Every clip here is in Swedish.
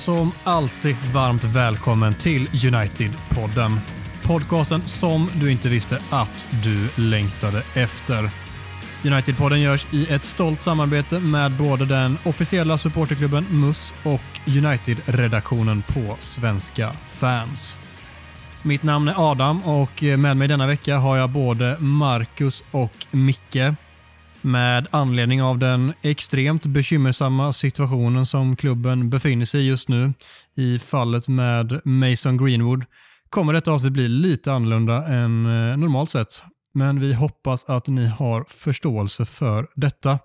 som alltid varmt välkommen till United-podden. Podcasten som du inte visste att du längtade efter. United-podden görs i ett stolt samarbete med både den officiella supporterklubben MUS och United-redaktionen på Svenska fans. Mitt namn är Adam och med mig denna vecka har jag både Marcus och Micke. Med anledning av den extremt bekymmersamma situationen som klubben befinner sig i just nu i fallet med Mason Greenwood kommer detta avsnitt bli lite annorlunda än eh, normalt sett. Men vi hoppas att ni har förståelse för detta.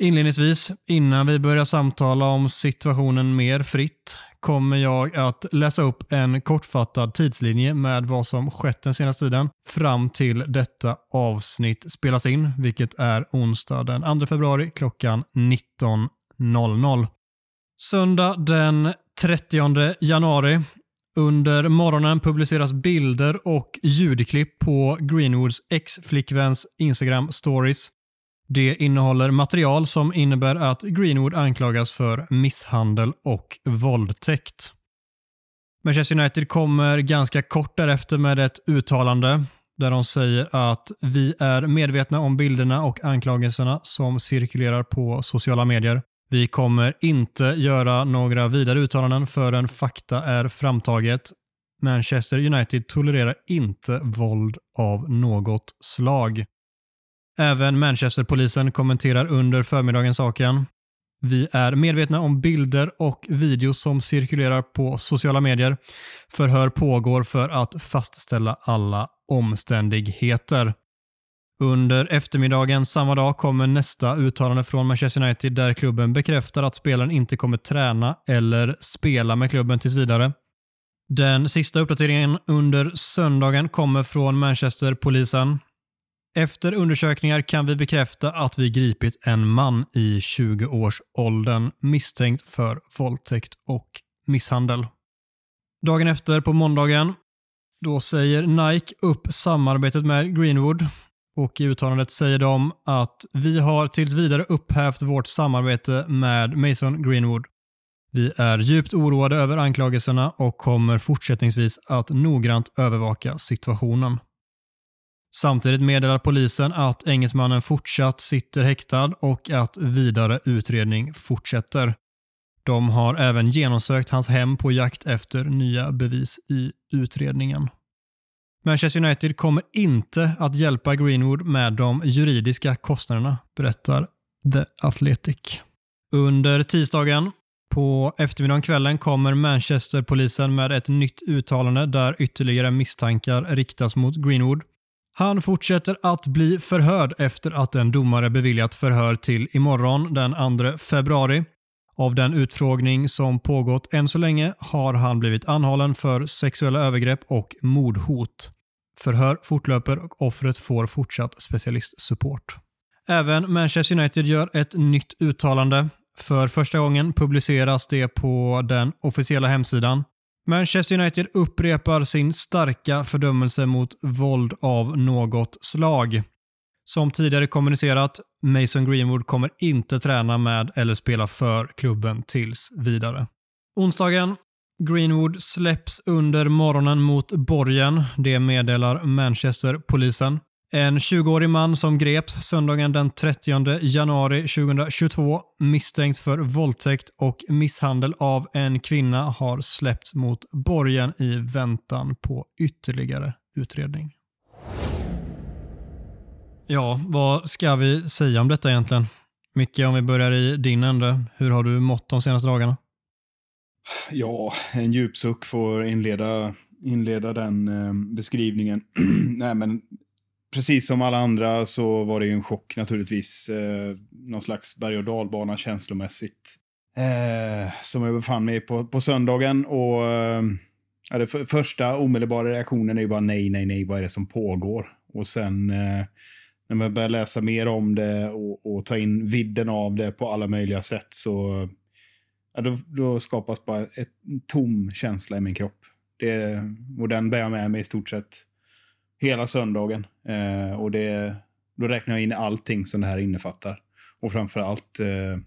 Inledningsvis, innan vi börjar samtala om situationen mer fritt, kommer jag att läsa upp en kortfattad tidslinje med vad som skett den senaste tiden fram till detta avsnitt spelas in, vilket är onsdag den 2 februari klockan 19.00. Söndag den 30 januari under morgonen publiceras bilder och ljudklipp på Greenwoods ex-flickväns Instagram stories. Det innehåller material som innebär att Greenwood anklagas för misshandel och våldtäkt. Manchester United kommer ganska kort därefter med ett uttalande där de säger att vi är medvetna om bilderna och anklagelserna som cirkulerar på sociala medier. Vi kommer inte göra några vidare uttalanden förrän fakta är framtaget. Manchester United tolererar inte våld av något slag. Även Manchesterpolisen kommenterar under förmiddagen saken. Vi är medvetna om bilder och videos som cirkulerar på sociala medier. Förhör pågår för att fastställa alla omständigheter. Under eftermiddagen samma dag kommer nästa uttalande från Manchester United där klubben bekräftar att spelaren inte kommer träna eller spela med klubben tills vidare. Den sista uppdateringen under söndagen kommer från Manchesterpolisen. Efter undersökningar kan vi bekräfta att vi gripit en man i 20-årsåldern misstänkt för våldtäkt och misshandel. Dagen efter, på måndagen, då säger Nike upp samarbetet med Greenwood och i uttalandet säger de att vi har tills vidare upphävt vårt samarbete med Mason Greenwood. Vi är djupt oroade över anklagelserna och kommer fortsättningsvis att noggrant övervaka situationen. Samtidigt meddelar polisen att engelsmannen fortsatt sitter häktad och att vidare utredning fortsätter. De har även genomsökt hans hem på jakt efter nya bevis i utredningen. Manchester United kommer inte att hjälpa Greenwood med de juridiska kostnaderna, berättar The Athletic. Under tisdagen på eftermiddagen kvällen kommer Manchesterpolisen med ett nytt uttalande där ytterligare misstankar riktas mot Greenwood. Han fortsätter att bli förhörd efter att en domare beviljat förhör till imorgon den 2 februari. Av den utfrågning som pågått än så länge har han blivit anhållen för sexuella övergrepp och mordhot. Förhör fortlöper och offret får fortsatt specialistsupport. Även Manchester United gör ett nytt uttalande. För första gången publiceras det på den officiella hemsidan. Manchester United upprepar sin starka fördömelse mot våld av något slag. Som tidigare kommunicerat, Mason Greenwood kommer inte träna med eller spela för klubben tills vidare. Onsdagen Greenwood släpps under morgonen mot borgen. Det meddelar Manchesterpolisen. En 20-årig man som greps söndagen den 30 januari 2022 misstänkt för våldtäkt och misshandel av en kvinna har släppts mot borgen i väntan på ytterligare utredning. Ja, vad ska vi säga om detta egentligen? Micke, om vi börjar i din ände. Hur har du mått de senaste dagarna? Ja, en djup suck får inleda, inleda den eh, beskrivningen. Nej, men precis som alla andra så var det ju en chock naturligtvis. Eh, någon slags berg och dalbana känslomässigt. Eh, som jag befann mig på, på söndagen. Och eh, det för, första omedelbara reaktionen är ju bara nej, nej, nej, vad är det som pågår? Och sen eh, när man börjar läsa mer om det och, och ta in vidden av det på alla möjliga sätt så ja, då, då skapas bara en tom känsla i min kropp. Det, och den bär jag med mig i stort sett hela söndagen. Eh, och det, då räknar jag in allting som det här innefattar. Och framför allt eh,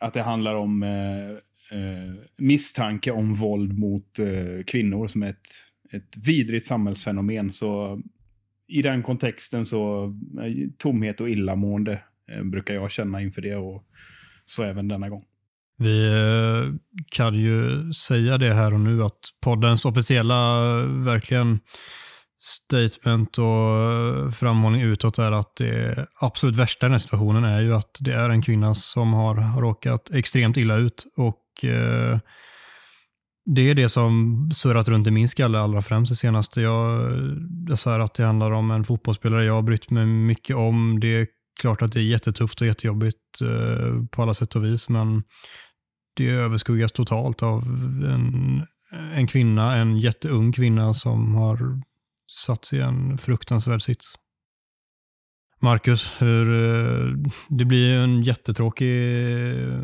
att det handlar om eh, eh, misstanke om våld mot eh, kvinnor som är ett, ett vidrigt samhällsfenomen. Så i den kontexten så eh, tomhet och illamående eh, brukar jag känna inför det och så även denna gång. Vi kan ju säga det här och nu att poddens officiella verkligen statement och eh, framhållning utåt är att det absolut värsta i den här situationen är ju att det är en kvinna som har råkat extremt illa ut och eh, det är det som surrat runt i min skalle allra främst det senaste. Jag, jag sa att det handlar om en fotbollsspelare jag har brytt mig mycket om. Det är klart att det är jättetufft och jättejobbigt eh, på alla sätt och vis, men det överskuggas totalt av en, en kvinna, en jätteung kvinna som har satt i en fruktansvärd sits. Marcus, hur, eh, det blir en jättetråkig eh,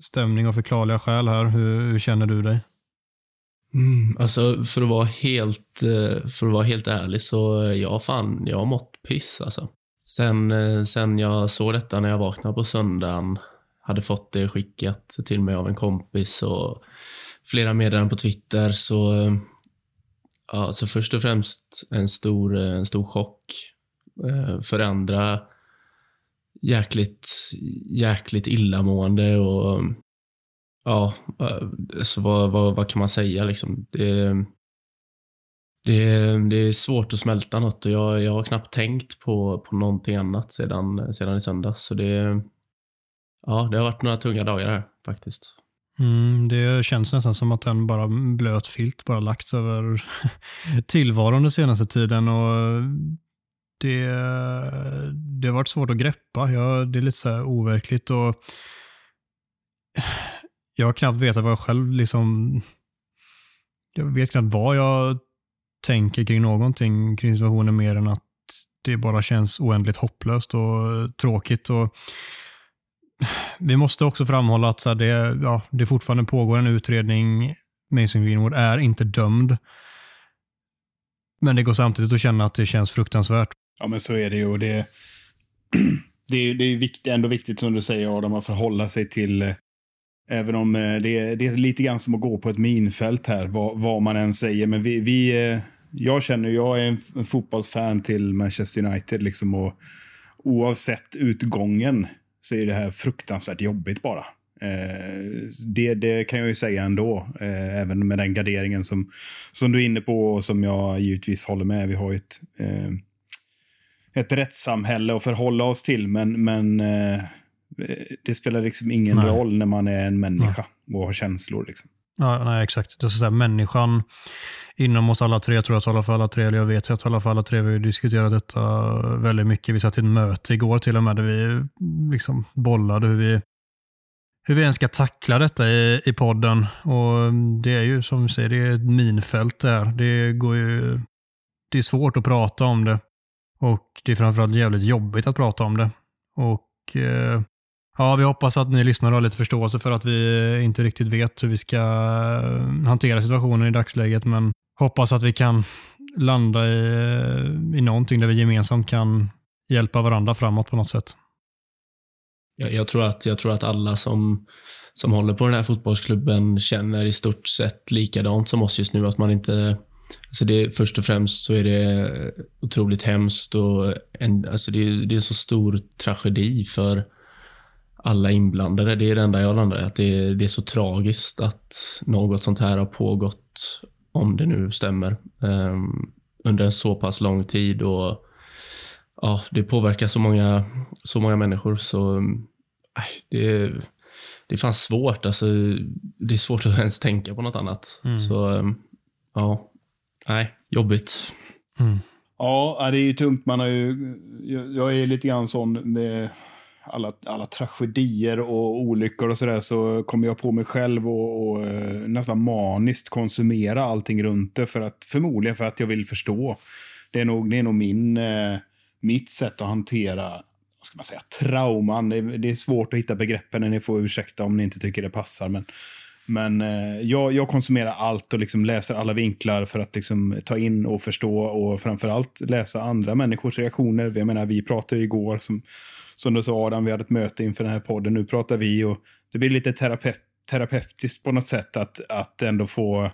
stämning av förklarliga skäl här. Hur, hur känner du dig? Mm, alltså för att vara helt, eh, för att vara helt ärlig så jag fan, jag har mått piss alltså. Sen, sen jag såg detta när jag vaknade på söndagen hade fått det skickat till mig av en kompis och flera meddelanden på Twitter. Så, ja, så först och främst en stor, eh, en stor chock. Eh, för det andra jäkligt, jäkligt illamående och ja, eh, så vad, vad, vad kan man säga liksom? Det, det, det är svårt att smälta något och jag, jag har knappt tänkt på, på någonting annat sedan, sedan i söndags. Så det, Ja, det har varit några tunga dagar här faktiskt. Mm, det känns nästan som att en bara blöt filt bara lagts över tillvaron den senaste tiden. Och det, det har varit svårt att greppa. Ja, det är lite så här overkligt. Och jag har knappt vetat vad jag själv liksom... Jag vet knappt vad jag tänker kring någonting kring situationen mer än att det bara känns oändligt hopplöst och tråkigt. Och vi måste också framhålla att så det, ja, det fortfarande pågår en utredning. Mason Greenwood är inte dömd. Men det går samtidigt att känna att det känns fruktansvärt. Ja, men så är det ju. Det, det, är, det är viktigt, ändå viktigt, som du säger, Adam, att förhålla sig till eh, Även om eh, det är, det är lite grann som att gå på ett minfält här, vad, vad man än säger. Men vi, vi, eh, jag känner, jag är en, en fotbollsfan till Manchester United. Liksom, och oavsett utgången så är det här fruktansvärt jobbigt bara. Eh, det, det, kan jag ju säga ändå, eh, även med den garderingen som, som du är inne på och som jag givetvis håller med. Vi har ju ett, eh, ett rättssamhälle att förhålla oss till, men, men eh, det spelar liksom ingen Nej. roll när man är en människa Nej. och har känslor. Liksom. Ja, nej, exakt. Det är så här, människan inom oss alla tre, tror jag talar för alla tre, eller jag vet att jag talar för alla tre. Vi har diskuterat detta väldigt mycket. Vi satt i ett möte igår till och med där vi liksom bollade hur vi, hur vi ens ska tackla detta i, i podden. Och Det är ju som du säger, det är ett minfält där. Det, går ju, det är svårt att prata om det och det är framförallt jävligt jobbigt att prata om det. Och eh, Ja, vi hoppas att ni lyssnar och har lite förståelse för att vi inte riktigt vet hur vi ska eh, hantera situationen i dagsläget, men hoppas att vi kan landa i, eh, i någonting där vi gemensamt kan hjälpa varandra framåt på något sätt. Jag, jag, tror, att, jag tror att alla som, som håller på den här fotbollsklubben känner i stort sett likadant som oss just nu. Att man inte... Alltså det, först och främst så är det otroligt hemskt och en, alltså det, det är en så stor tragedi för alla inblandade. Det är det enda jag landar i. Att det är, det är så tragiskt att något sånt här har pågått, om det nu stämmer, um, under en så pass lång tid. och ja, Det påverkar så många, så många människor. så äh, det, det är fan svårt. Alltså, det är svårt att ens tänka på något annat. Mm. Så um, ja, nej, jobbigt. Mm. Ja, det är ju tungt. Man har ju, jag är lite grann sån. Det, alla, alla tragedier och olyckor och sådär så kommer jag på mig själv och, och eh, nästan maniskt konsumera allting runt det. För att, förmodligen för att jag vill förstå. Det är nog, det är nog min, eh, mitt sätt att hantera vad ska man säga, trauman. Det är, det är svårt att hitta begreppen, ni får ursäkta om ni inte tycker det passar. Men, men eh, jag, jag, konsumerar allt och liksom läser alla vinklar för att liksom ta in och förstå och framförallt läsa andra människors reaktioner. Jag menar, vi pratade igår, som, som du sa Adam, vi hade ett möte inför den här podden. Nu pratar vi och det blir lite terape terapeutiskt på något sätt att, att ändå få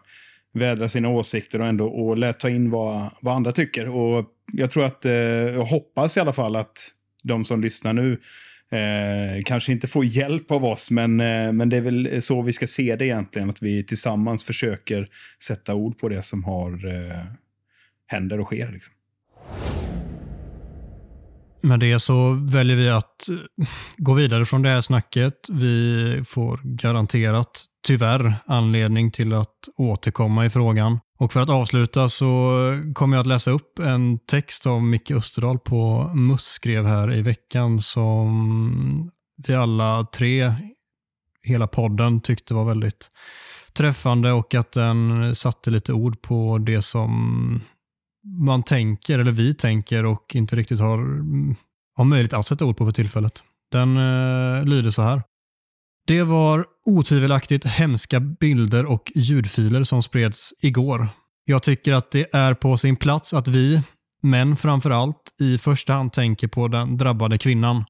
vädra sina åsikter och ändå och lät ta in vad, vad andra tycker. Och jag tror att, eh, jag hoppas i alla fall att de som lyssnar nu eh, kanske inte får hjälp av oss, men, eh, men det är väl så vi ska se det egentligen. Att vi tillsammans försöker sätta ord på det som har eh, händer och sker. Liksom. Med det så väljer vi att eh, gå vidare från det här snacket. Vi får garanterat, tyvärr, anledning till att återkomma i frågan. Och för att avsluta så kommer jag att läsa upp en text av Micke Österdahl på MUS skrev här i veckan som vi alla tre, hela podden, tyckte var väldigt träffande och att den satte lite ord på det som man tänker, eller vi tänker och inte riktigt har, mm, har möjlighet att sätta ord på för tillfället. Den eh, lyder så här. Det var otvivelaktigt hemska bilder och ljudfiler som spreds igår. Jag tycker att det är på sin plats att vi, män framför allt, i första hand tänker på den drabbade kvinnan.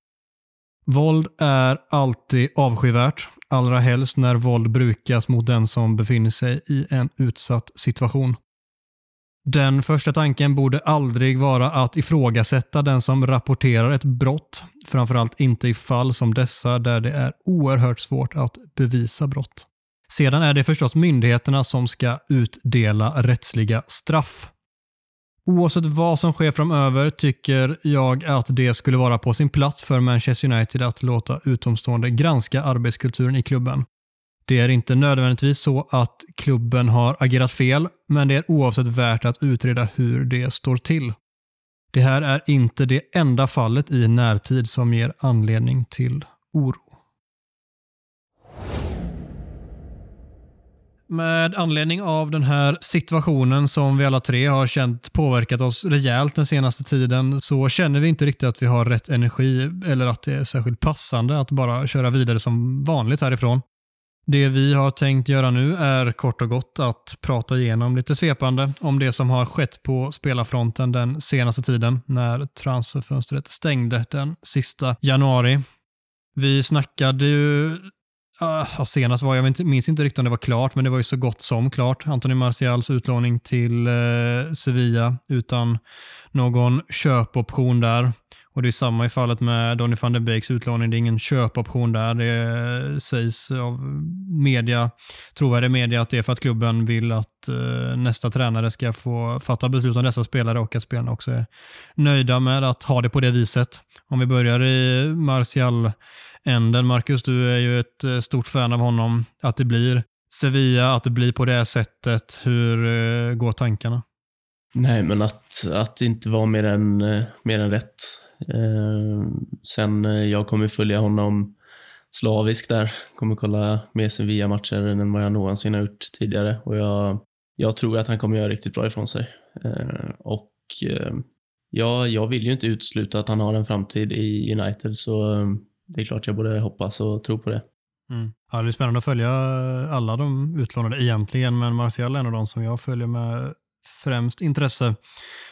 Våld är alltid avskyvärt, allra helst när våld brukas mot den som befinner sig i en utsatt situation. Den första tanken borde aldrig vara att ifrågasätta den som rapporterar ett brott, framförallt inte i fall som dessa där det är oerhört svårt att bevisa brott. Sedan är det förstås myndigheterna som ska utdela rättsliga straff. Oavsett vad som sker framöver tycker jag att det skulle vara på sin plats för Manchester United att låta utomstående granska arbetskulturen i klubben. Det är inte nödvändigtvis så att klubben har agerat fel, men det är oavsett värt att utreda hur det står till. Det här är inte det enda fallet i närtid som ger anledning till oro. Med anledning av den här situationen som vi alla tre har känt påverkat oss rejält den senaste tiden så känner vi inte riktigt att vi har rätt energi eller att det är särskilt passande att bara köra vidare som vanligt härifrån. Det vi har tänkt göra nu är kort och gott att prata igenom lite svepande om det som har skett på spelarfronten den senaste tiden när transferfönstret stängde den sista januari. Vi snackade ju Uh, senast var, jag minns inte riktigt om det var klart, men det var ju så gott som klart. Anthony Martials utlåning till uh, Sevilla utan någon köpoption där. Och Det är samma i fallet med Donny van der Beeks utlåning. Det är ingen köpoption där. Det sägs av media, trovärdig media att det är för att klubben vill att eh, nästa tränare ska få fatta beslut om dessa spelare och att spelarna också är nöjda med att ha det på det viset. Om vi börjar i Martial änden. Marcus, du är ju ett eh, stort fan av honom. Att det blir Sevilla, att det blir på det sättet. Hur eh, går tankarna? Nej, men att, att inte vara mer än, mer än rätt. Ehm, sen eh, jag kommer följa honom slaviskt där. Kommer kolla mer Sevilla-matcher än vad jag någonsin har gjort tidigare. Och jag, jag tror att han kommer göra riktigt bra ifrån sig. Ehm, och ehm, ja, jag vill ju inte utesluta att han har en framtid i United, så det är klart jag både hoppas och tror på det. Mm. Ja, det blir spännande att följa alla de utlånade egentligen, men Martial är en av de som jag följer med främst intresse.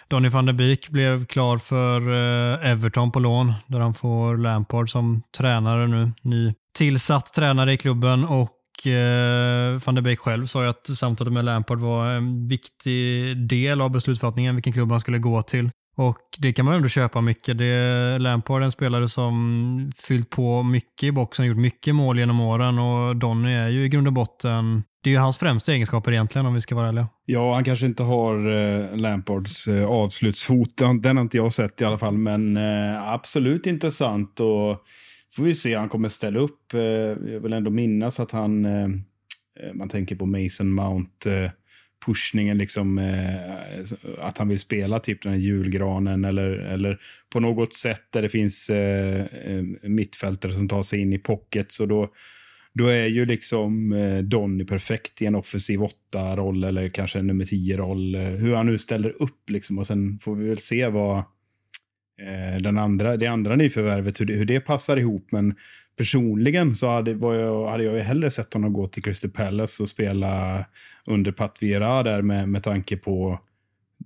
Donny van der Beek blev klar för eh, Everton på lån, där han får Lampard som tränare nu. Ny tillsatt tränare i klubben och eh, van der Beek själv sa ju att samtalet med Lampard var en viktig del av beslutsfattningen, vilken klubb han skulle gå till. Och det kan man ändå köpa mycket. Det är Lampard en spelare som fyllt på mycket i boxen, gjort mycket mål genom åren och Donny är ju i grund och botten det är ju hans främsta egenskaper egentligen om vi ska vara ärliga. Ja, han kanske inte har eh, Lampards eh, avslutsfot. Den har inte jag sett i alla fall, men eh, absolut intressant. Och får vi se, han kommer ställa upp. Eh, jag vill ändå minnas att han, eh, eh man tänker på Mason Mount, eh, pushningen, liksom, eh, att han vill spela typ den här julgranen eller, eller på något sätt där det finns eh, eh mittfältare som tar sig in i pocket. Så då, då är ju liksom eh, Donny perfekt i en offensiv åtta roll eller kanske en nummer tio roll. Hur han nu ställer upp liksom och sen får vi väl se vad eh, den andra, det andra nyförvärvet, hur det, hur det passar ihop. Men personligen så hade, var jag, hade jag ju hellre sett honom gå till Crystal Palace och spela under Pat Vieira där med, med tanke på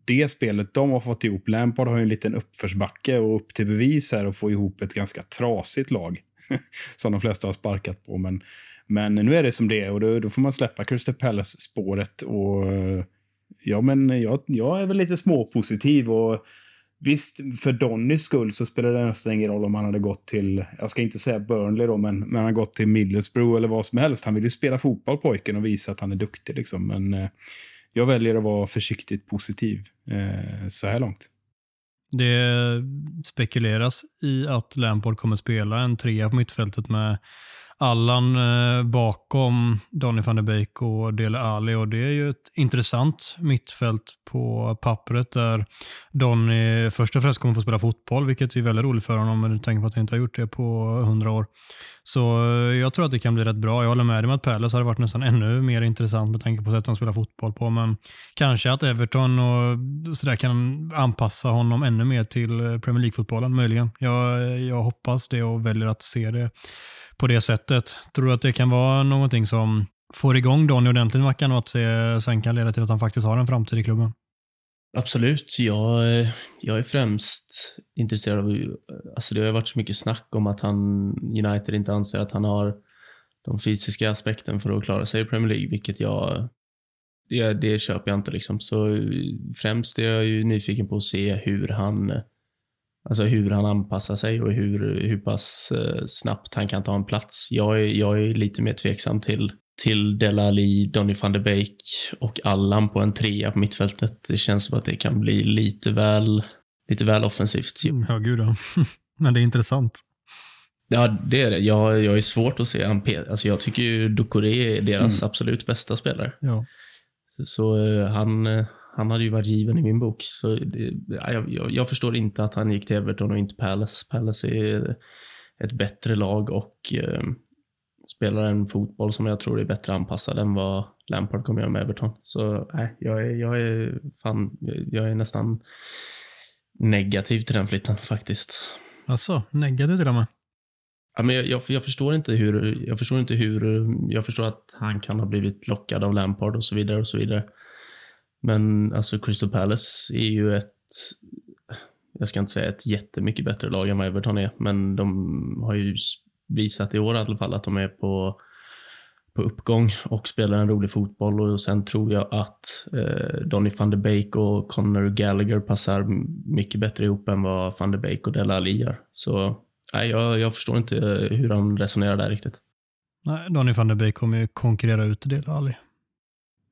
det spelet de har fått ihop. Lampard har ju en liten uppförsbacke och upp till bevis här och få ihop ett ganska trasigt lag. som de flesta har sparkat på. Men, men nu är det som det är och då, då får man släppa Crystal Palace-spåret. och Ja, men jag, jag är väl lite småpositiv och Visst, för Donnys skull så spelar det nästan ingen roll om han hade gått till, jag ska inte säga Burnley då, men, men han har gått till Middlesbrough eller vad som helst. Han vill ju spela fotboll pojken och visa att han är duktig liksom. Men eh, jag väljer att vara försiktigt positiv eh, så här långt. Det spekuleras i att Lampard kommer spela en trea på mittfältet med Allan eh, bakom Donny van der Beek och Dele Alli och det är ju ett intressant mittfält på pappret där Donny först och främst kommer få spela fotboll, vilket är väldigt roligt för honom med tanke på att han inte har gjort det på hundra år. Så eh, jag tror att det kan bli rätt bra. Jag håller med dig om att Palace hade varit nästan ännu mer intressant med tanke på sättet de spelar fotboll på, men kanske att Everton och sådär kan anpassa honom ännu mer till eh, Premier League-fotbollen, möjligen. Jag, eh, jag hoppas det och väljer att se det på det sättet. Tror du att det kan vara någonting som får igång Donny ordentligt Mackan och att det sen kan leda till att han faktiskt har en framtid i klubben? Absolut. Jag, jag är främst intresserad av... Alltså det har varit så mycket snack om att han, United inte anser att han har de fysiska aspekten för att klara sig i Premier League, vilket jag... Det, det köper jag inte liksom. Så främst är jag ju nyfiken på att se hur han Alltså hur han anpassar sig och hur, hur pass eh, snabbt han kan ta en plats. Jag är, jag är lite mer tveksam till, till Delali, Donny van de Beek och Allan på en trea på mittfältet. Det känns som att det kan bli lite väl, lite väl offensivt. Ja, gud ja. Men det är intressant. Ja, det är det. Jag, jag är svårt att se Alltså jag tycker ju Ducoré är deras mm. absolut bästa spelare. Ja. Så, så uh, han, uh, han hade ju varit given i min bok. Så det, jag, jag, jag, förstår inte att han gick till Everton och inte Palace. Palace är ett bättre lag och eh, spelar en fotboll som jag tror är bättre anpassad än vad Lampard kommer göra med Everton. Så nej, jag är, jag är, fan, jag är nästan negativ till den flytten faktiskt. Alltså, negativ till och med? Ja, men jag, jag, jag, förstår inte hur, jag förstår inte hur, jag förstår att han kan ha blivit lockad av Lampard och så vidare och så vidare. Men alltså Crystal Palace är ju ett, jag ska inte säga ett jättemycket bättre lag än vad Everton är, men de har ju visat i år i alla fall att de är på, på uppgång och spelar en rolig fotboll och sen tror jag att eh, Donny van de Beek och Conor Gallagher passar mycket bättre ihop än vad van de Beek och Dela Alli gör. Så nej, jag, jag förstår inte hur de resonerar där riktigt. Nej, Donny van de Beek kommer ju konkurrera ut Dela Alli.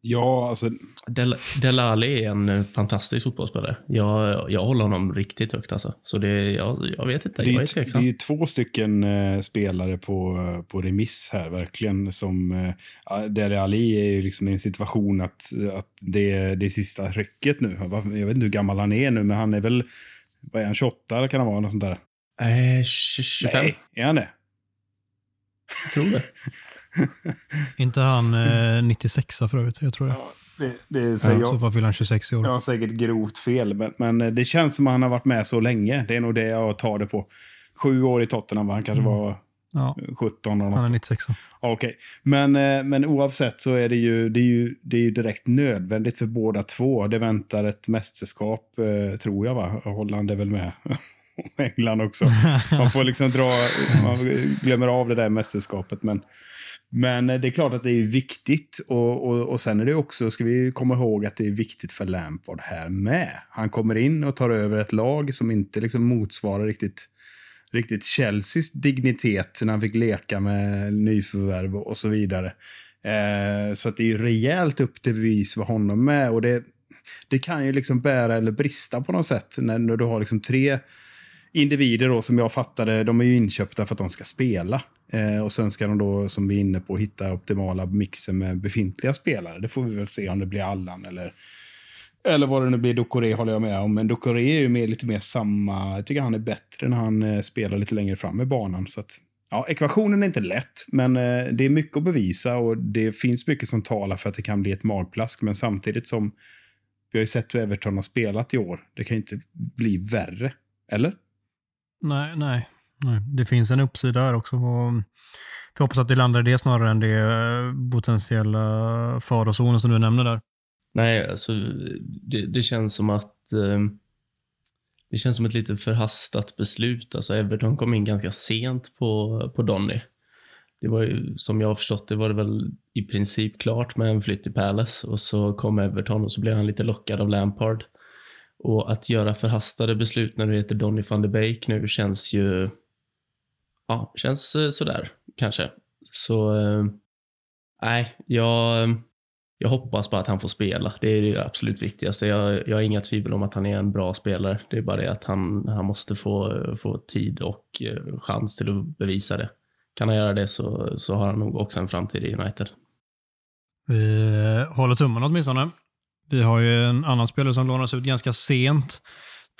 Ja, alltså... Del Delali är en eh, fantastisk fotbollsspelare. Jag, jag håller honom riktigt högt alltså. Så det, jag, jag vet inte, det är, jag är tveksam. Det är två stycken uh, spelare på, på remiss här, verkligen. Som, uh, Dele Alli är ju liksom i en situation att, att det, det är sista rycket nu. Jag vet inte hur gammal han är nu, men han är väl, vad är han, 28 eller kan han vara? Något sånt där. Eh, 25. Nej, är han det? Jag tror det. inte han eh, 96 för övrigt, jag tror det. Ja, det, det säger ja, I så fall fyller han 26 i år. Jag har säkert grovt fel, men, men, eh, det känns som att han har varit med så länge. Det är nog det jag tar det på. Sju år i Tottenham, han kanske mm. var ja. 17 eller något. Han är 96. Ja, Okej, okay. men, eh, men oavsett så är det, ju, det, är ju, det är ju direkt nödvändigt för båda två. Det väntar ett mästerskap, eh, tror jag. va? Holland är väl med. England också. Man får liksom dra, man glömmer av det där mästerskapet. Men, men det är klart att det är viktigt. Och, och, och sen är det också, ska vi komma ihåg att det är viktigt för Lampard här med. Han kommer in och tar över ett lag som inte liksom motsvarar riktigt, riktigt Chelseas dignitet när han fick leka med nyförvärv och så vidare. Eh, så att det är rejält upp till bevis för honom med. Och det, det kan ju liksom bära eller brista på något sätt när, när du har liksom tre individer då, som jag fattade, de är ju inköpta för att de ska spela. Eh, och sen ska de då, som vi är inne på, hitta optimala mixen med befintliga spelare. Det får vi väl se om det blir Allan eller, eller vad det nu blir. Dokore håller jag med om. Men Dokore är ju mer, lite mer samma. Jag tycker han är bättre när han eh, spelar lite längre fram i banan. Så att, ja, ekvationen är inte lätt, men eh, det är mycket att bevisa och det finns mycket som talar för att det kan bli ett magplask. Men samtidigt som vi har ju sett hur Everton har spelat i år. Det kan inte bli värre. Eller? Nej, nej, nej. Det finns en uppsida här också. Jag hoppas att det landar i det snarare än det potentiella farozonen som du nämner där. Nej, alltså det, det känns som att eh, det känns som ett lite förhastat beslut. Alltså Everton kom in ganska sent på, på Donny. Det var ju, som jag har förstått det var det väl i princip klart med en flytt till Palace och så kom Everton och så blev han lite lockad av Lampard. Och att göra förhastade beslut när du heter Donny van de Beek nu känns ju, ja, känns eh, sådär kanske. Så, Nej, nej, jag, jag hoppas bara att han får spela. Det är det absolut viktigaste. Jag, jag har inga tvivel om att han är en bra spelare. Det är bara det att han, han måste få, få tid och eh, chans till att bevisa det. Kan han göra det så, så har han nog också en framtid i United. Vi håller tummarna åtminstone. Vi har ju en annan spelare som lånas ut ganska sent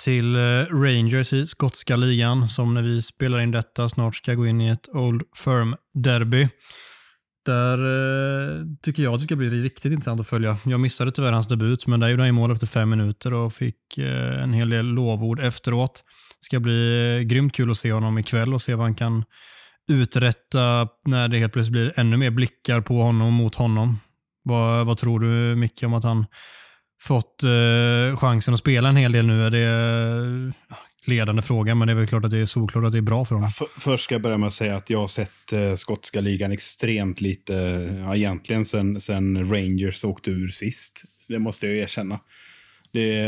till eh, Rangers i skotska ligan som när vi spelar in detta snart ska gå in i ett Old Firm-derby. Där eh, tycker jag att det ska bli riktigt intressant att följa. Jag missade tyvärr hans debut, men där gjorde han mål efter fem minuter och fick eh, en hel del lovord efteråt. Det ska bli eh, grymt kul att se honom ikväll och se vad han kan uträtta när det helt plötsligt blir ännu mer blickar på honom och mot honom. Vad, vad tror du Micke om att han fått eh, chansen att spela en hel del nu? Är det eh, ledande fråga, men det är väl klart att det är solklart att det är bra för honom. Ja, för, först ska jag börja med att säga att jag har sett eh, skotska ligan extremt lite, ja, egentligen sen, sen Rangers åkte ur sist. Det måste jag erkänna. Det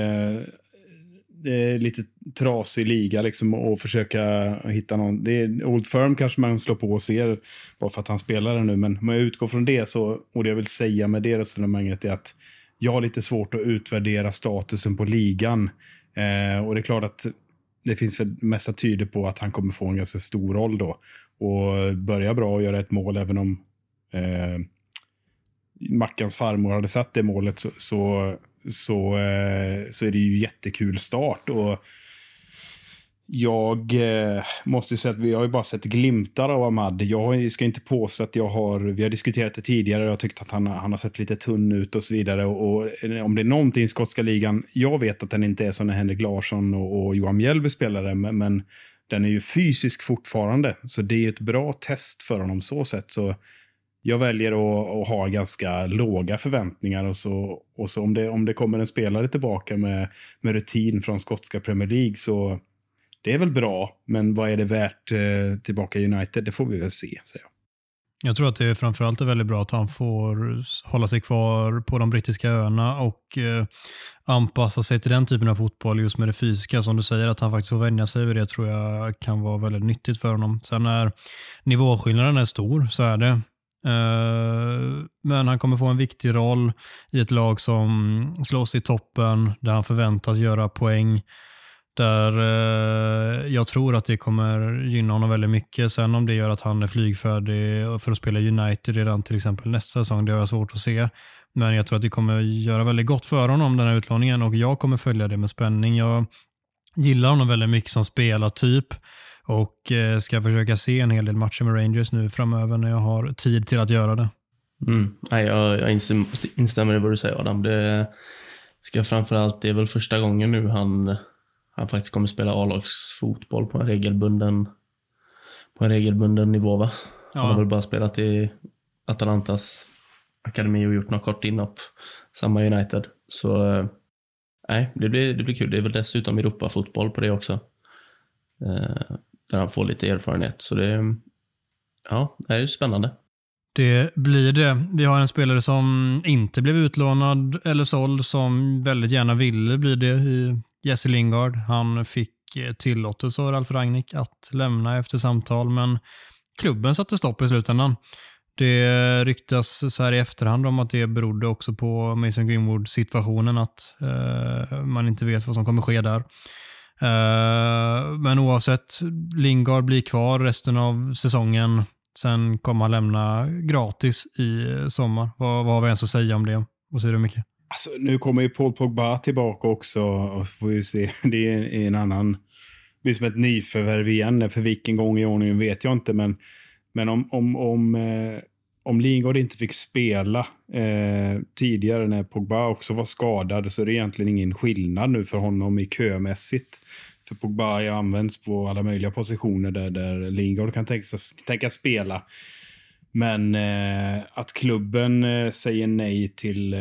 eh, det är lite trasig liga liksom och försöka hitta någon. Det är Old Firm kanske man slår på och ser bara för att han spelar nu, men om jag utgår från det så, och det jag vill säga med det resonemanget är att jag har lite svårt att utvärdera statusen på ligan. Eh, och det är klart att det finns väl mesta tyder på att han kommer få en ganska stor roll då. Och börja bra och göra ett mål även om eh, Mackans farmor hade satt det målet så, så, så, eh, så är det ju jättekul start. Och jag eh, måste säga att vi har ju bara sett glimtar av Ahmad. Jag ska inte påstå att jag har, vi har diskuterat det tidigare och jag tyckt att han, han har sett lite tunn ut och så vidare. Och, och eh, om det är någonting i skotska ligan, jag vet att den inte är som när Henrik Larsson och, och Johan Mjällby spelade, men, men den är ju fysisk fortfarande. Så det är ett bra test för honom så sett. Så jag väljer att, att, ha ganska låga förväntningar och så, och så om, det, om det kommer en spelare tillbaka med, med rutin från skotska Premier League så det är väl bra, men vad är det värt eh, tillbaka i United? Det får vi väl se, säger jag. Jag tror att det framförallt är väldigt bra att han får hålla sig kvar på de brittiska öarna och eh, anpassa sig till den typen av fotboll just med det fysiska. Som du säger, att han faktiskt får vänja sig vid det tror jag kan vara väldigt nyttigt för honom. Sen när nivåskillnaden är stor så är det. Eh, men han kommer få en viktig roll i ett lag som slåss i toppen, där han förväntas göra poäng där eh, jag tror att det kommer gynna honom väldigt mycket. Sen om det gör att han är flygfärdig för att spela United redan till exempel nästa säsong, det har jag svårt att se. Men jag tror att det kommer göra väldigt gott för honom den här utlåningen och jag kommer följa det med spänning. Jag gillar honom väldigt mycket som spelartyp och eh, ska försöka se en hel del matcher med Rangers nu framöver när jag har tid till att göra det. Mm. Nej, jag, jag instämmer i vad du säger Adam. Det ska framförallt, det är väl första gången nu han han faktiskt kommer spela A-lagsfotboll på en regelbunden på en regelbunden nivå. Va? Ja. Han har väl bara spelat i Atalantas akademi och gjort något kort inhopp. Samma United. Så eh, nej, det blir, det blir kul. Det är väl dessutom Europa-fotboll på det också. Där han får lite erfarenhet. Så det, ja, det är spännande. Det blir det. Vi har en spelare som inte blev utlånad eller såld som väldigt gärna ville bli det i Jesse Lingard. Han fick eh, tillåtelse av Ralf Rangnick att lämna efter samtal, men klubben satte stopp i slutändan. Det ryktas så här i efterhand om att det berodde också på Mason Greenwood-situationen, att eh, man inte vet vad som kommer ske där. Eh, men oavsett, Lingard blir kvar resten av säsongen. Sen kommer han lämna gratis i sommar. Vad, vad har vi ens att säga om det? Vad säger du Micke? Alltså, nu kommer ju Paul Pogba tillbaka också. Och får ju se. Det är en annan... Det blir som ett nyförvärv igen. För vilken gång i ordningen vet jag inte. Men, men om, om, om, eh, om Lingard inte fick spela eh, tidigare när Pogba också var skadad så är det egentligen ingen skillnad nu för honom i kömässigt. För Pogba har använts på alla möjliga positioner där, där Lingard kan tänka, tänka spela. Men eh, att klubben eh, säger nej till, eh,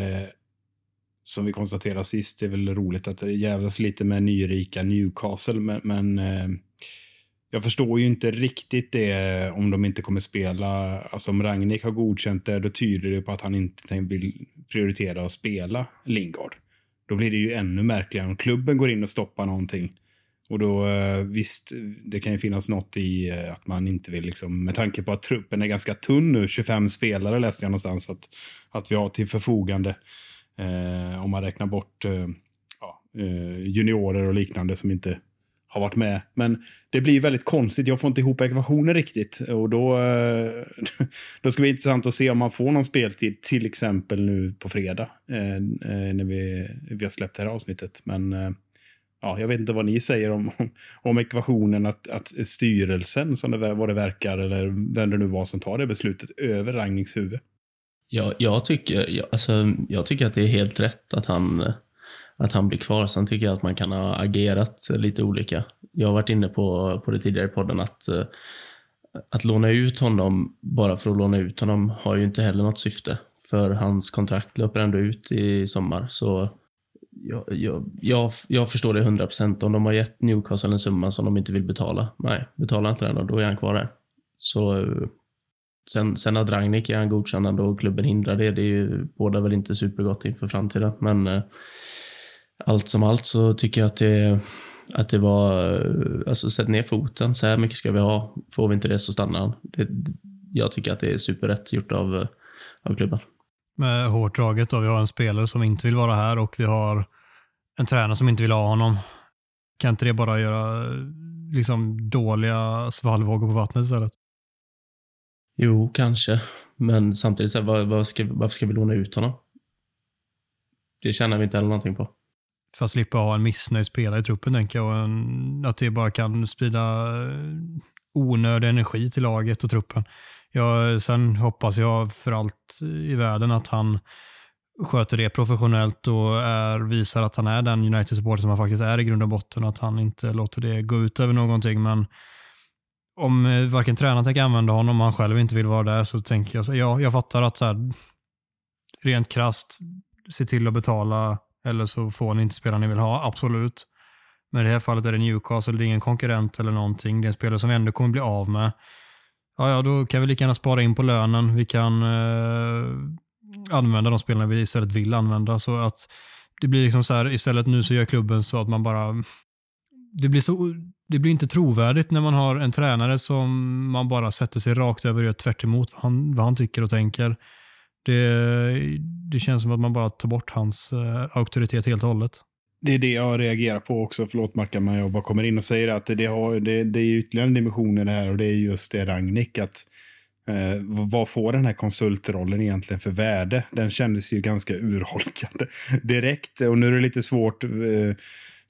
som vi konstaterade sist, det är väl roligt att det jävlas lite med nyrika Newcastle, men, men eh, jag förstår ju inte riktigt det om de inte kommer spela. Alltså om Ragnik har godkänt det, då tyder det på att han inte vill prioritera att spela Lingard. Då blir det ju ännu märkligare om klubben går in och stoppar någonting. Och då eh, visst, det kan ju finnas något i eh, att man inte vill liksom, med tanke på att truppen är ganska tunn nu, 25 spelare läste jag någonstans att, att vi har till förfogande. Eh, om man räknar bort eh, eh juniorer och liknande som inte har varit med. Men det blir väldigt konstigt. Jag får inte ihop ekvationen riktigt. Och då, eh, då ska det bli intressant att se om man får någon speltid, till exempel nu på fredag, eh, eh, när vi, vi har släppt det här avsnittet. Men ja, jag vet inte vad ni säger om, om ekvationen att, att styrelsen, som det, vad det verkar, eller vem det nu var som tar det beslutet, över Ragnings huvud. Ja, jag, tycker, jag, alltså, jag tycker att det är helt rätt att han att han blir kvar. Sen tycker jag att man kan ha agerat lite olika. Jag har varit inne på, på det tidigare i podden att, eh, att låna ut honom bara för att låna ut honom har ju inte heller något syfte. För hans kontrakt löper ändå ut i sommar. Så jag, jag, jag, jag förstår det 100%. Om de har gett Newcastle en summa som de inte vill betala, nej, betala inte den och då är han kvar där. Så eh, Sen, sen att Ragnik är han godkännande och klubben hindrar det, det är ju båda väl inte supergott inför framtiden. Men eh, allt som allt så tycker jag att det, att det var, alltså sätt ner foten, så här mycket ska vi ha. Får vi inte det så stannar han. Det, jag tycker att det är superrätt gjort av, av klubben. Med hårt draget då, vi har en spelare som inte vill vara här och vi har en tränare som inte vill ha honom. Kan inte det bara göra liksom dåliga svallvågor på vattnet istället? Jo, kanske. Men samtidigt, så här, vad, vad ska, varför ska vi låna ut honom? Det tjänar vi inte heller någonting på. För att slippa ha en missnöjd spelare i truppen, tänker jag. Och en, att det bara kan sprida eh, onödig energi till laget och truppen. Jag, sen hoppas jag för allt i världen att han sköter det professionellt och är, visar att han är den United-supporter som han faktiskt är i grund och botten och att han inte låter det gå ut över någonting. Men om eh, varken tränaren tänker använda honom och han själv inte vill vara där så tänker jag, ja, jag fattar att så här, rent krast se till att betala eller så får ni inte spelaren ni vill ha, absolut. Men i det här fallet är det Newcastle, det är ingen konkurrent eller någonting. Det är en spelare som vi ändå kommer bli av med. Ja, ja, då kan vi lika gärna spara in på lönen. Vi kan eh, använda de spelarna vi istället vill använda. Så att det blir liksom så här, istället nu så gör klubben så att man bara... Det blir, så, det blir inte trovärdigt när man har en tränare som man bara sätter sig rakt över och gör tvärt emot vad han, vad han tycker och tänker. Det, det känns som att man bara tar bort hans uh, auktoritet helt och hållet. Det är det jag reagerar på också. Förlåt Mackan, men jag bara kommer in och säger att det, har, det, det är ytterligare en dimension i det här och det är just det Ragnik. Att, eh, vad får den här konsultrollen egentligen för värde? Den kändes ju ganska urholkad direkt och nu är det lite svårt. Eh,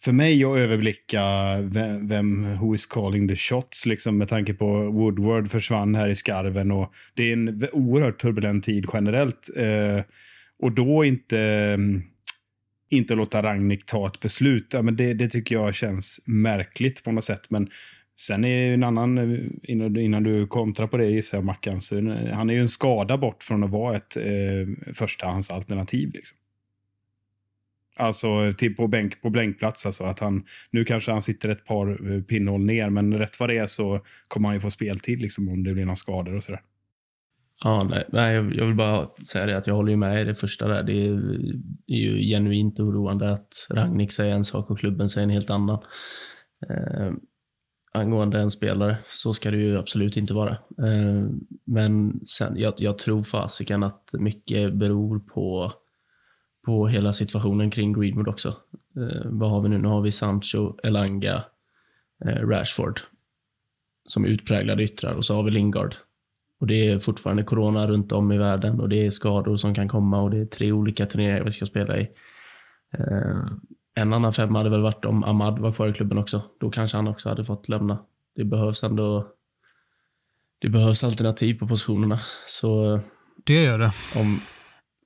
för mig att överblicka vem, vem who is calling the shots, liksom med tanke på Woodward försvann här i skarven och det är en oerhört turbulent tid generellt. Eh, och då inte, mm, inte låta Ragnik ta ett beslut, ja, men det, det tycker jag känns märkligt på något sätt. Men sen är ju en annan, eh, innan, innan du kontrar på det gissar jag Mackan, så han är ju en skada bort från att vara ett eh, förstahandsalternativ. Liksom. Alltså till på, bänk, på blänkplats. Alltså att han, nu kanske han sitter ett par eh, pinnhål ner, men rätt vad det är så kommer han ju få speltid liksom, om det blir några skador och sådär. Ja, nej, nej, jag vill bara säga det att jag håller med i det första där. Det är, är ju genuint oroande att Ragnik säger en sak och klubben säger en helt annan. Eh, angående en spelare, så ska det ju absolut inte vara. Eh, men sen, jag, jag tror fasiken att mycket beror på på hela situationen kring Greenwood också. Eh, vad har vi nu? Nu har vi Sancho, Elanga, eh, Rashford som utpräglade yttrar och så har vi Lingard. Och det är fortfarande corona runt om i världen och det är skador som kan komma och det är tre olika turneringar vi ska spela i. Eh, en annan femma hade väl varit om Ahmad var kvar i klubben också. Då kanske han också hade fått lämna. Det behövs ändå det behövs alternativ på positionerna. Så det gör det. Om,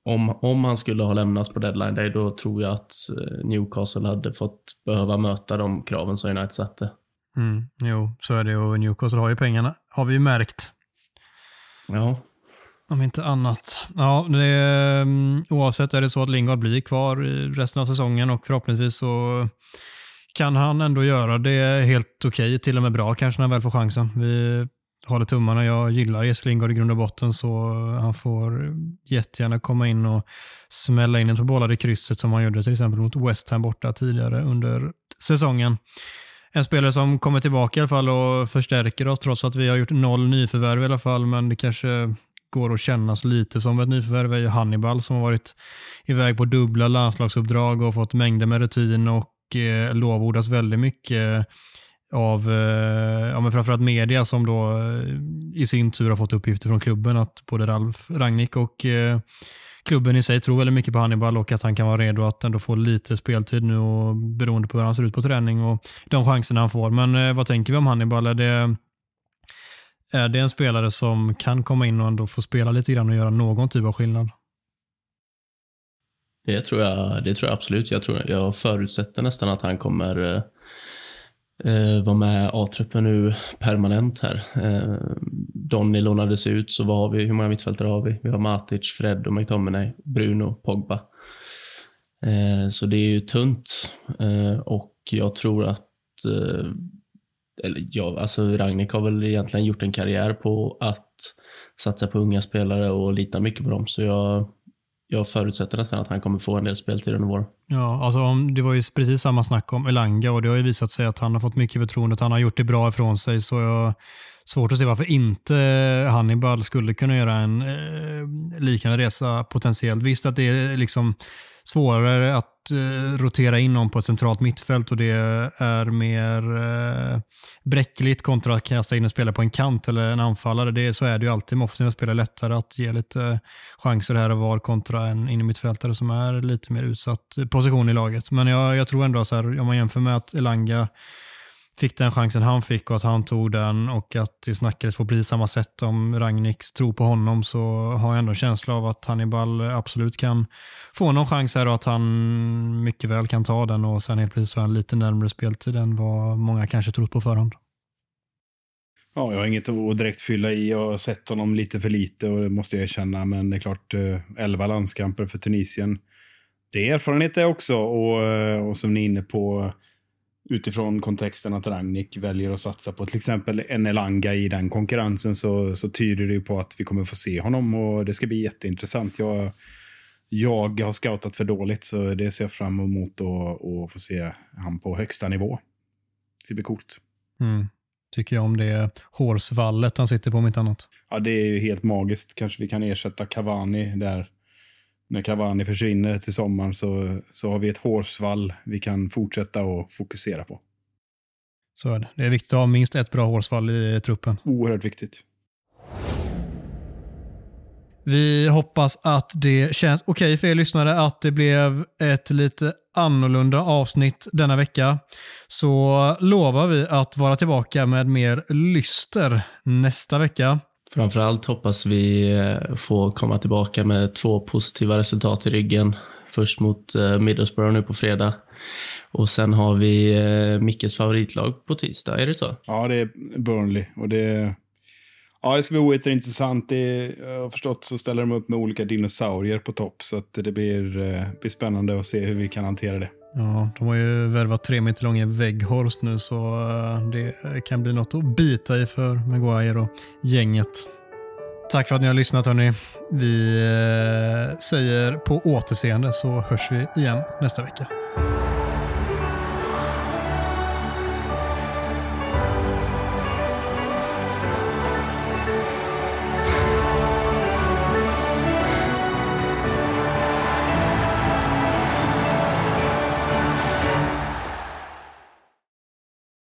om, om han skulle ha lämnat på deadline day, då tror jag att eh, Newcastle hade fått behöva möta de kraven som United satte. Mm, jo, så är det och Newcastle har ju pengarna, har vi ju märkt. Ja. Om inte annat. Ja, det mm, oavsett är det så att Lingard blir kvar i resten av säsongen och förhoppningsvis så kan han ändå göra det helt okej, okay, till och med bra kanske när han väl får chansen. Vi håller tummarna. Jag gillar Jesper Lindgård i grund och botten så han får jättegärna komma in och smälla in ett par bollar i krysset som han gjorde till exempel mot West Ham borta tidigare under säsongen. En spelare som kommer tillbaka i alla fall och förstärker oss trots att vi har gjort noll nyförvärv i alla fall men det kanske går att kännas lite som ett nyförvärv är ju Hannibal som har varit iväg på dubbla landslagsuppdrag och fått mängder med rutin och eh, lovordas väldigt mycket av eh, ja, men framförallt media som då eh, i sin tur har fått uppgifter från klubben att både Ralf Rangnick och eh, klubben i sig tror väldigt mycket på Hannibal och att han kan vara redo att ändå få lite speltid nu och beroende på hur han ser ut på träning och de chanserna han får. Men eh, vad tänker vi om Hannibal? Är det, är det en spelare som kan komma in och ändå få spela lite grann och göra någon typ av skillnad? Det tror jag, det tror jag absolut. Jag, tror, jag förutsätter nästan att han kommer eh, eh, var med A-truppen nu permanent här. Eh, Donny lånades ut, så vad har vi? Hur många mittfältare har vi? Vi har Matic, Fred och McTominay, Bruno, Pogba. Eh, så det är ju tunt eh, och jag tror att eh, eller ja, alltså Ragnik har väl egentligen gjort en karriär på att satsa på unga spelare och lita mycket på dem. Så jag, jag förutsätter nästan att han kommer få en del speltid under våren. Ja, alltså det var ju precis samma snack om Elanga och det har ju visat sig att han har fått mycket förtroende, att han har gjort det bra ifrån sig. Så jag svårt att se varför inte Hannibal skulle kunna göra en eh, liknande resa potentiellt. Visst att det är liksom svårare att eh, rotera in någon på ett centralt mittfält och det är mer eh, bräckligt kontra att kasta in en spelare på en kant eller en anfallare. Det, så är det ju alltid med offensiva spelare. lättare att ge lite chanser här och var kontra en innermittfältare som är lite mer utsatt position i laget. Men jag, jag tror ändå så här, om man jämför med att Elanga fick den chansen han fick och att han tog den och att det snackades på precis samma sätt om Ragniks tro på honom så har jag ändå en känsla av att Hannibal absolut kan få någon chans här och att han mycket väl kan ta den och sen helt plötsligt så är han lite närmare speltid än vad många kanske trott på förhand. Ja, jag har inget att direkt fylla i. Jag har sett honom lite för lite och det måste jag erkänna. Men det är klart, eh, 11 landskamper för Tunisien. Det är erfarenhet det också och, eh, och som ni är inne på utifrån kontexten att Ragnik väljer att satsa på till exempel en Elanga i den konkurrensen så, så tyder det ju på att vi kommer få se honom och det ska bli jätteintressant. Jag, jag har scoutat för dåligt så det ser jag fram emot att få se han på högsta nivå. Det ska bli coolt. Mm. Tycker jag om det hårsvallet han sitter på om inte annat. Ja, det är ju helt magiskt. Kanske vi kan ersätta Cavani där när Cavani försvinner till sommaren så, så har vi ett hårsvall vi kan fortsätta att fokusera på. Så är det. Det är viktigt att ha minst ett bra hårsvall i truppen. Oerhört viktigt. Vi hoppas att det känns okej okay för er lyssnare att det blev ett lite annorlunda avsnitt denna vecka. Så lovar vi att vara tillbaka med mer lyster nästa vecka. Framförallt hoppas vi eh, få komma tillbaka med två positiva resultat i ryggen. Först mot eh, Middlesbrough nu på fredag och sen har vi eh, Mickes favoritlag på tisdag, är det så? Ja, det är Burnley och det Ja, det ska bli oerhört intressant. Det, jag har förstått så ställer de upp med olika dinosaurier på topp så att det blir, blir spännande att se hur vi kan hantera det. Ja, de har ju värvat tre meter långa Vägghorst nu så eh, det kan bli något att bita i för Maguire och gänget. Tack för att ni har lyssnat hörni. Vi eh, säger på återseende så hörs vi igen nästa vecka.